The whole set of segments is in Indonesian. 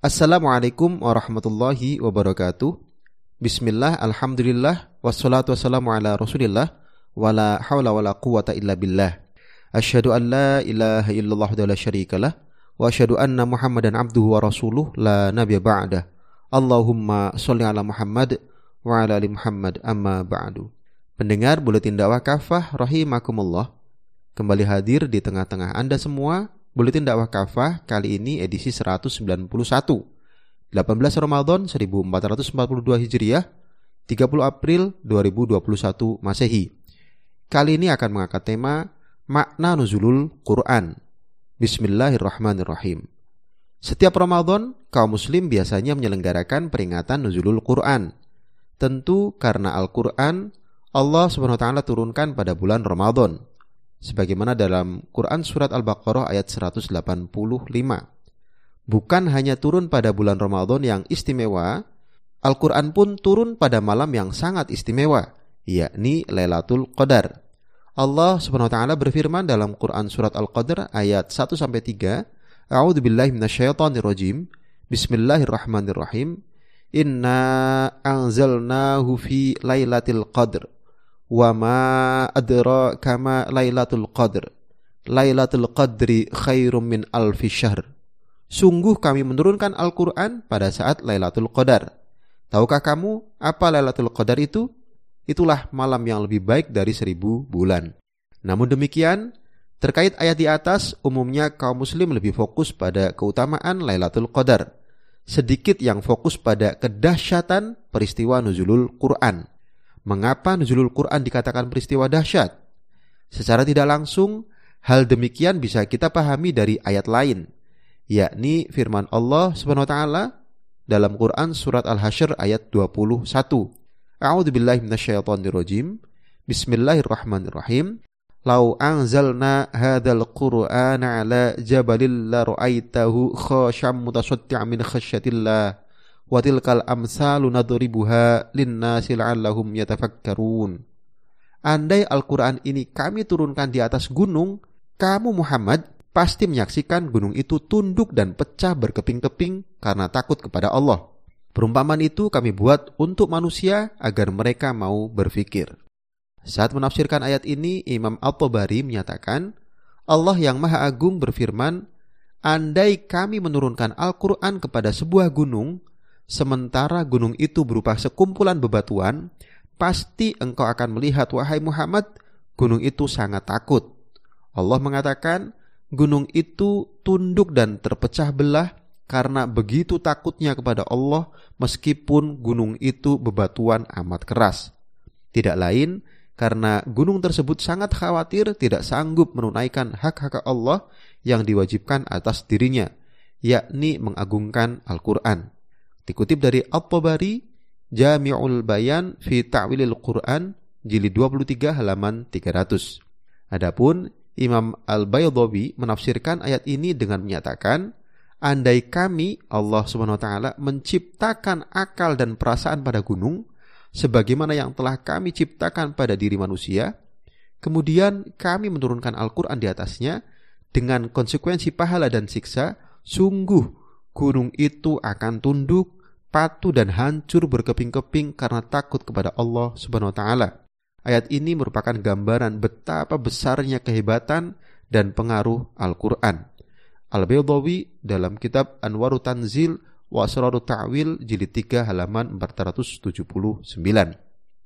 Assalamualaikum warahmatullahi wabarakatuh. Bismillah, alhamdulillah, wassalatu wassalamu ala rasulillah, wala hawla wala quwata illa billah. Asyhadu an la ilaha illallah wa la syarikalah, wa asyhadu anna muhammadan abduhu wa rasuluh la nabiyya ba'dah. Allahumma sholli ala Muhammad wa ala ali Muhammad amma ba'du. Pendengar Buletin Dakwah Kafah rahimakumullah. Kembali hadir di tengah-tengah Anda semua Buletin Dakwah Kafah kali ini edisi 191. 18 Ramadan 1442 Hijriah, 30 April 2021 Masehi. Kali ini akan mengangkat tema makna nuzulul Quran. Bismillahirrahmanirrahim. Setiap Ramadan, kaum muslim biasanya menyelenggarakan peringatan nuzulul Quran. Tentu karena Al-Quran Allah SWT turunkan pada bulan Ramadan sebagaimana dalam Quran surat Al-Baqarah ayat 185. Bukan hanya turun pada bulan Ramadan yang istimewa, Al-Quran pun turun pada malam yang sangat istimewa, yakni Lailatul Qadar. Allah Subhanahu wa taala berfirman dalam Quran surat Al-Qadar ayat 1 sampai 3, A'udzu billahi minasyaitonir rajim. Bismillahirrahmanirrahim. Inna anzalnahu fi lailatul qadr wa ma adra kama Lailatul Qadr. Lailatul Qadri khairum min alfi syahr. Sungguh kami menurunkan Al-Quran pada saat Lailatul Qadar. Tahukah kamu apa Lailatul Qadar itu? Itulah malam yang lebih baik dari seribu bulan. Namun demikian, terkait ayat di atas, umumnya kaum muslim lebih fokus pada keutamaan Lailatul Qadar. Sedikit yang fokus pada kedahsyatan peristiwa nuzulul Quran. Mengapa nuzulul Quran dikatakan peristiwa dahsyat? Secara tidak langsung, hal demikian bisa kita pahami dari ayat lain, yakni firman Allah Subhanahu wa taala dalam Quran surat Al-Hasyr ayat 21. A'udzu billahi minasyaitonir rajim. Bismillahirrahmanirrahim. Lau anzalna hadzal qur'ana ala jabalil la ra'aitahu mutasaddian min khasyatillah amsalu nadribuha linnasi la'allahum yatafakkarun. Andai Al-Quran ini kami turunkan di atas gunung, kamu Muhammad pasti menyaksikan gunung itu tunduk dan pecah berkeping-keping karena takut kepada Allah. Perumpamaan itu kami buat untuk manusia agar mereka mau berfikir. Saat menafsirkan ayat ini, Imam Al-Tabari menyatakan, Allah yang Maha Agung berfirman, Andai kami menurunkan Al-Quran kepada sebuah gunung, sementara gunung itu berupa sekumpulan bebatuan, pasti engkau akan melihat wahai Muhammad, gunung itu sangat takut. Allah mengatakan, gunung itu tunduk dan terpecah belah karena begitu takutnya kepada Allah meskipun gunung itu bebatuan amat keras. Tidak lain karena gunung tersebut sangat khawatir tidak sanggup menunaikan hak-hak Allah yang diwajibkan atas dirinya, yakni mengagungkan Al-Quran. Dikutip dari At-Tabari, Jami'ul Bayan fi Ta'wilil Quran, jilid 23 halaman 300. Adapun Imam Al-Baydawi menafsirkan ayat ini dengan menyatakan, andai kami Allah Subhanahu wa taala menciptakan akal dan perasaan pada gunung sebagaimana yang telah kami ciptakan pada diri manusia, kemudian kami menurunkan Al-Qur'an di atasnya dengan konsekuensi pahala dan siksa, sungguh gunung itu akan tunduk, patuh dan hancur berkeping-keping karena takut kepada Allah Subhanahu wa taala. Ayat ini merupakan gambaran betapa besarnya kehebatan dan pengaruh Al-Qur'an. Al-Baydawi dalam kitab Anwaru Tanzil wa Ta'wil jilid 3 halaman 479.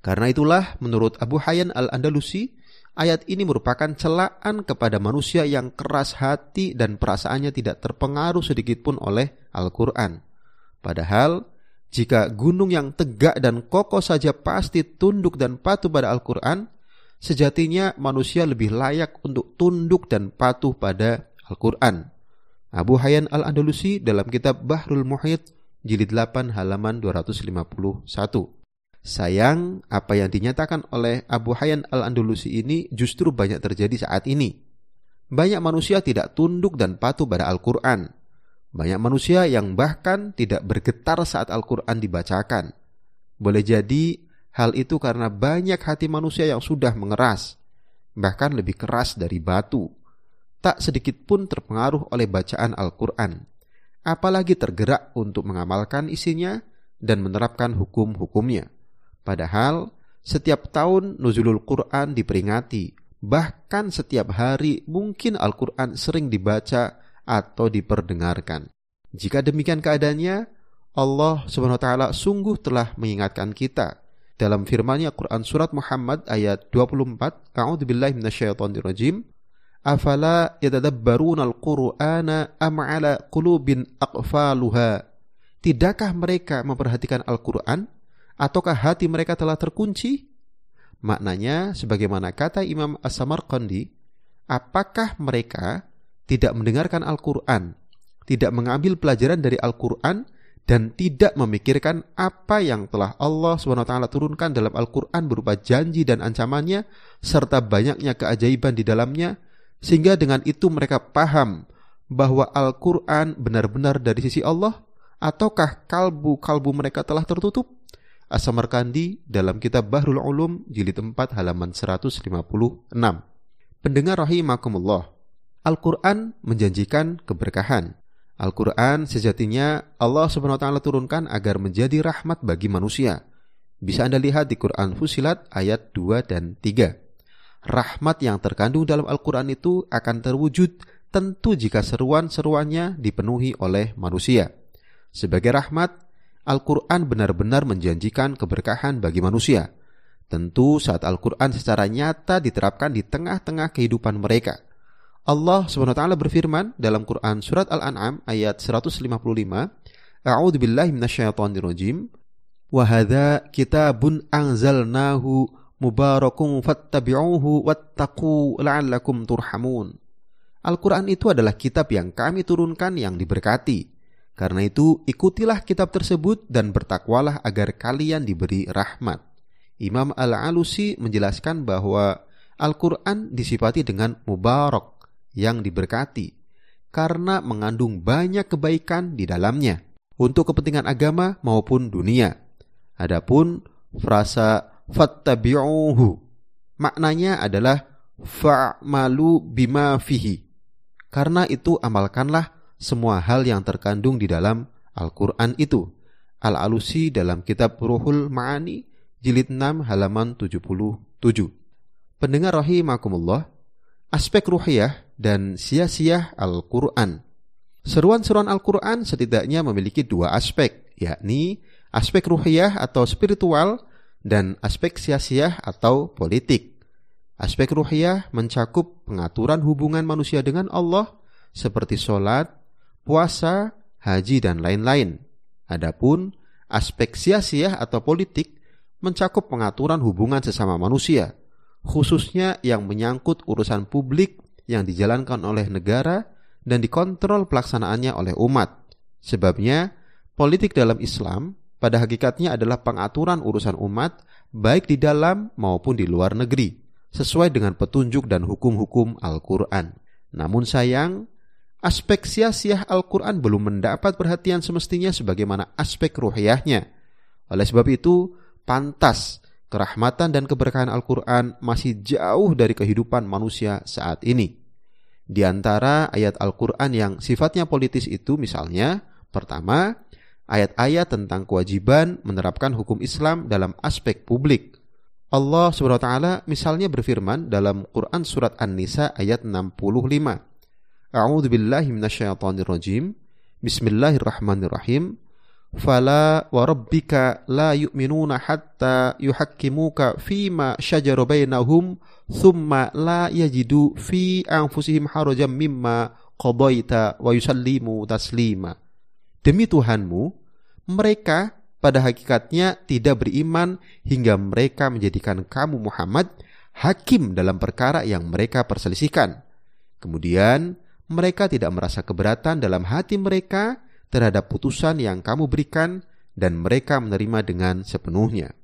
Karena itulah menurut Abu Hayyan Al-Andalusi Ayat ini merupakan celaan kepada manusia yang keras hati dan perasaannya tidak terpengaruh sedikit pun oleh Al-Quran. Padahal, jika gunung yang tegak dan kokoh saja pasti tunduk dan patuh pada Al-Quran, sejatinya manusia lebih layak untuk tunduk dan patuh pada Al-Quran. Abu Hayyan Al-Andalusi dalam kitab Bahrul Muhit, jilid 8 halaman 251. Sayang, apa yang dinyatakan oleh Abu Hayyan al-Andalusi ini justru banyak terjadi saat ini. Banyak manusia tidak tunduk dan patuh pada Al-Quran. Banyak manusia yang bahkan tidak bergetar saat Al-Quran dibacakan. Boleh jadi hal itu karena banyak hati manusia yang sudah mengeras, bahkan lebih keras dari batu. Tak sedikit pun terpengaruh oleh bacaan Al-Quran. apalagi tergerak untuk mengamalkan isinya dan menerapkan hukum-hukumnya. Padahal setiap tahun nuzulul Quran diperingati, bahkan setiap hari mungkin Al-Quran sering dibaca atau diperdengarkan. Jika demikian keadaannya, Allah Subhanahu sungguh telah mengingatkan kita dalam firman-Nya Quran surat Muhammad ayat 24, A'udzubillahi minasyaitonirrajim. Afala yatadabbaruna al-Qur'ana am 'ala qulubin aqfaluha? Tidakkah mereka memperhatikan Al-Qur'an ataukah hati mereka telah terkunci? Maknanya, sebagaimana kata Imam As-Samarqandi, apakah mereka tidak mendengarkan Al-Quran, tidak mengambil pelajaran dari Al-Quran, dan tidak memikirkan apa yang telah Allah SWT turunkan dalam Al-Quran berupa janji dan ancamannya, serta banyaknya keajaiban di dalamnya, sehingga dengan itu mereka paham bahwa Al-Quran benar-benar dari sisi Allah, ataukah kalbu-kalbu mereka telah tertutup? As-Samarkandi dalam kitab Bahrul Ulum jilid 4 halaman 156. Pendengar rahimakumullah, Al-Quran menjanjikan keberkahan. Al-Quran sejatinya Allah Subhanahu wa taala turunkan agar menjadi rahmat bagi manusia. Bisa Anda lihat di Quran Fusilat ayat 2 dan 3. Rahmat yang terkandung dalam Al-Quran itu akan terwujud tentu jika seruan-seruannya dipenuhi oleh manusia. Sebagai rahmat, Al-Quran benar-benar menjanjikan keberkahan bagi manusia. Tentu saat Al-Quran secara nyata diterapkan di tengah-tengah kehidupan mereka. Allah SWT berfirman dalam Quran Surat Al-An'am ayat 155, A'udhu billahi minasyaitonirrojim, Wahada kitabun anzalnahu mubarakum fattabi'uhu wattaqu la'allakum turhamun. Al-Quran itu adalah kitab yang kami turunkan yang diberkati. Karena itu, ikutilah kitab tersebut dan bertakwalah agar kalian diberi rahmat. Imam Al-Alusi menjelaskan bahwa Al-Quran disifati dengan mubarak yang diberkati karena mengandung banyak kebaikan di dalamnya untuk kepentingan agama maupun dunia. Adapun frasa fattabi'uhu maknanya adalah fa'malu bima fihi. Karena itu amalkanlah semua hal yang terkandung di dalam Al-Quran itu. Al-Alusi dalam kitab Ruhul Ma'ani, jilid 6 halaman 77. Pendengar rahimakumullah, aspek ruhiyah dan sia-sia Al-Quran. Seruan-seruan Al-Quran setidaknya memiliki dua aspek, yakni aspek ruhiyah atau spiritual dan aspek sia-sia atau politik. Aspek ruhiyah mencakup pengaturan hubungan manusia dengan Allah seperti sholat, puasa, haji, dan lain-lain. Adapun aspek sia-sia atau politik mencakup pengaturan hubungan sesama manusia, khususnya yang menyangkut urusan publik yang dijalankan oleh negara dan dikontrol pelaksanaannya oleh umat. Sebabnya, politik dalam Islam pada hakikatnya adalah pengaturan urusan umat baik di dalam maupun di luar negeri, sesuai dengan petunjuk dan hukum-hukum Al-Quran. Namun sayang, aspek sia-sia Al-Quran belum mendapat perhatian semestinya sebagaimana aspek ruhiyahnya. Oleh sebab itu, pantas kerahmatan dan keberkahan Al-Quran masih jauh dari kehidupan manusia saat ini. Di antara ayat Al-Quran yang sifatnya politis itu misalnya, pertama, ayat-ayat tentang kewajiban menerapkan hukum Islam dalam aspek publik. Allah SWT misalnya berfirman dalam Quran Surat An-Nisa ayat 65. A'udzu billahi minasyaitonir rajim. Bismillahirrahmanirrahim. Fala wa rabbika la yu'minuna hatta yuhakkimuka fima syajara bainahum thumma la yajidu fi anfusihim harajan mimma qadaita wa yusallimu taslima. Demi Tuhanmu, mereka pada hakikatnya tidak beriman hingga mereka menjadikan kamu Muhammad hakim dalam perkara yang mereka perselisihkan. Kemudian mereka tidak merasa keberatan dalam hati mereka terhadap putusan yang kamu berikan dan mereka menerima dengan sepenuhnya.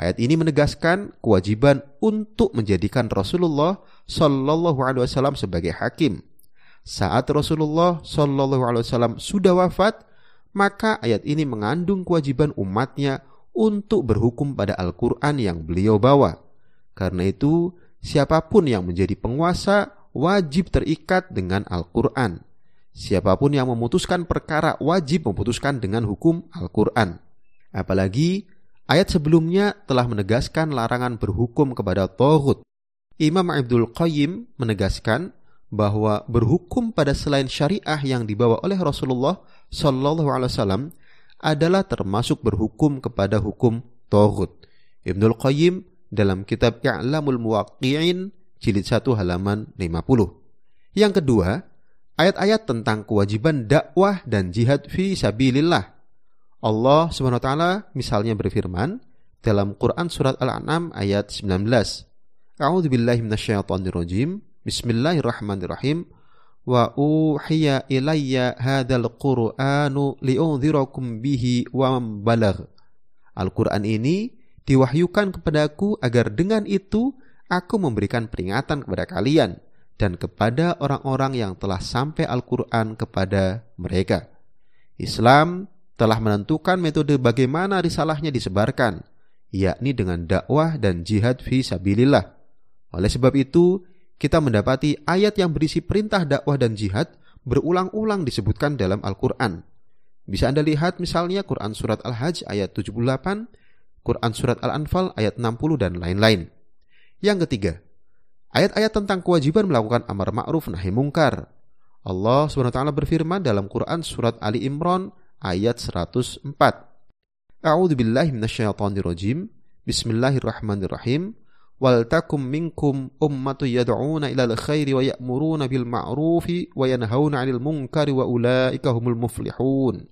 Ayat ini menegaskan kewajiban untuk menjadikan Rasulullah Shallallahu Alaihi Wasallam sebagai hakim. Saat Rasulullah Shallallahu Alaihi Wasallam sudah wafat, maka ayat ini mengandung kewajiban umatnya untuk berhukum pada Al-Quran yang beliau bawa. Karena itu, siapa pun yang menjadi penguasa wajib terikat dengan Al-Quran. Siapa pun yang memutuskan perkara wajib memutuskan dengan hukum Al-Quran. Apalagi ayat sebelumnya telah menegaskan larangan berhukum kepada Tauhud. Imam Abdul Qayyim menegaskan bahwa berhukum pada selain syariah yang dibawa oleh Rasulullah Shallallahu Alaihi Wasallam adalah termasuk berhukum kepada hukum Tauhud. Ibnul Qayyim dalam kitab I'lamul Muwaqqi'in jilid 1 halaman 50. Yang kedua, ayat-ayat tentang kewajiban dakwah dan jihad fi sabilillah. Allah Subhanahu wa taala misalnya berfirman dalam Quran surat Al-An'am ayat 19. A'udzu billahi minasyaitonir rajim. Bismillahirrahmanirrahim. Wa uhiya ilayya hadzal Qur'anu li'unzirakum bihi wa balagh. Al-Qur'an ini diwahyukan kepadaku agar dengan itu aku memberikan peringatan kepada kalian dan kepada orang-orang yang telah sampai Al-Qur'an kepada mereka. Islam telah menentukan metode bagaimana risalahnya disebarkan, yakni dengan dakwah dan jihad fi sabilillah. Oleh sebab itu, kita mendapati ayat yang berisi perintah dakwah dan jihad berulang-ulang disebutkan dalam Al-Quran. Bisa Anda lihat misalnya Quran Surat Al-Hajj ayat 78, Quran Surat Al-Anfal ayat 60 dan lain-lain. Yang ketiga, ayat-ayat tentang kewajiban melakukan amar ma'ruf nahi mungkar. Allah SWT berfirman dalam Quran Surat Ali Imran ayat 104. A'udzu billahi minasyaitonir rajim. Bismillahirrahmanirrahim wal takum minkum ummatu yad'una ilal khairi wa ya'muruna bil ma'rufi wa yanhauna 'anil munkari wa ulaika humul muflihun.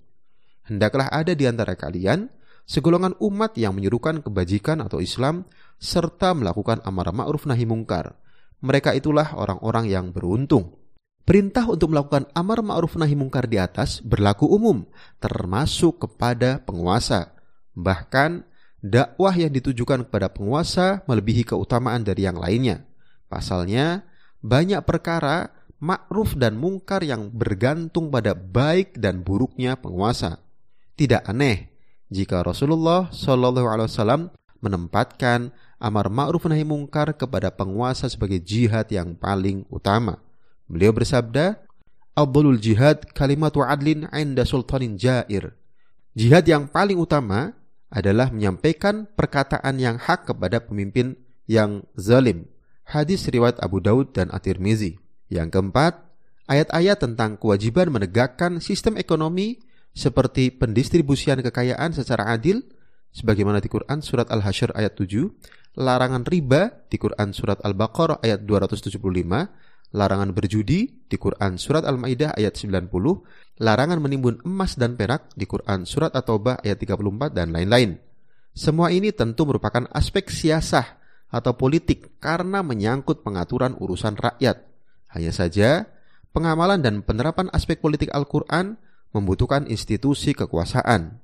Hendaklah ada di antara kalian segolongan umat yang menyerukan kebajikan atau Islam serta melakukan amar ma'ruf nahi mungkar. Mereka itulah orang-orang yang beruntung. Perintah untuk melakukan amar ma'ruf nahi mungkar di atas berlaku umum, termasuk kepada penguasa. Bahkan dakwah yang ditujukan kepada penguasa melebihi keutamaan dari yang lainnya. Pasalnya, banyak perkara makruf dan mungkar yang bergantung pada baik dan buruknya penguasa. Tidak aneh jika Rasulullah Shallallahu Alaihi Wasallam menempatkan amar ma'ruf nahi mungkar kepada penguasa sebagai jihad yang paling utama. Beliau bersabda, "Abdulul jihad kalimatu adlin 'inda sultanin jair." Jihad yang paling utama adalah menyampaikan perkataan yang hak kepada pemimpin yang zalim. Hadis riwayat Abu Daud dan At-Tirmizi. Yang keempat, ayat-ayat tentang kewajiban menegakkan sistem ekonomi seperti pendistribusian kekayaan secara adil sebagaimana di Quran surat Al-Hasyr ayat 7, larangan riba di Quran surat Al-Baqarah ayat 275, larangan berjudi di Quran surat Al-Maidah ayat 90, larangan menimbun emas dan perak di Quran surat At-Taubah ayat 34 dan lain-lain. Semua ini tentu merupakan aspek siasah atau politik karena menyangkut pengaturan urusan rakyat. Hanya saja, pengamalan dan penerapan aspek politik Al-Quran membutuhkan institusi kekuasaan.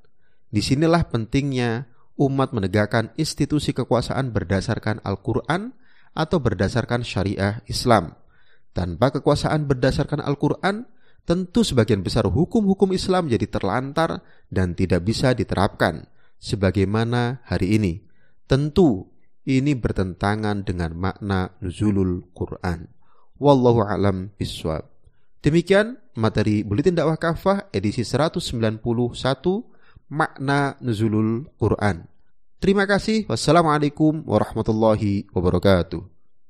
Di sinilah pentingnya umat menegakkan institusi kekuasaan berdasarkan Al-Quran atau berdasarkan syariah Islam. Tanpa kekuasaan berdasarkan Al-Quran, tentu sebagian besar hukum-hukum Islam jadi terlantar dan tidak bisa diterapkan, sebagaimana hari ini. Tentu ini bertentangan dengan makna nuzulul Quran. Wallahu alam biswab. Demikian materi Buletin Dakwah Kafah edisi 191 makna nuzulul Quran. Terima kasih. Wassalamualaikum warahmatullahi wabarakatuh.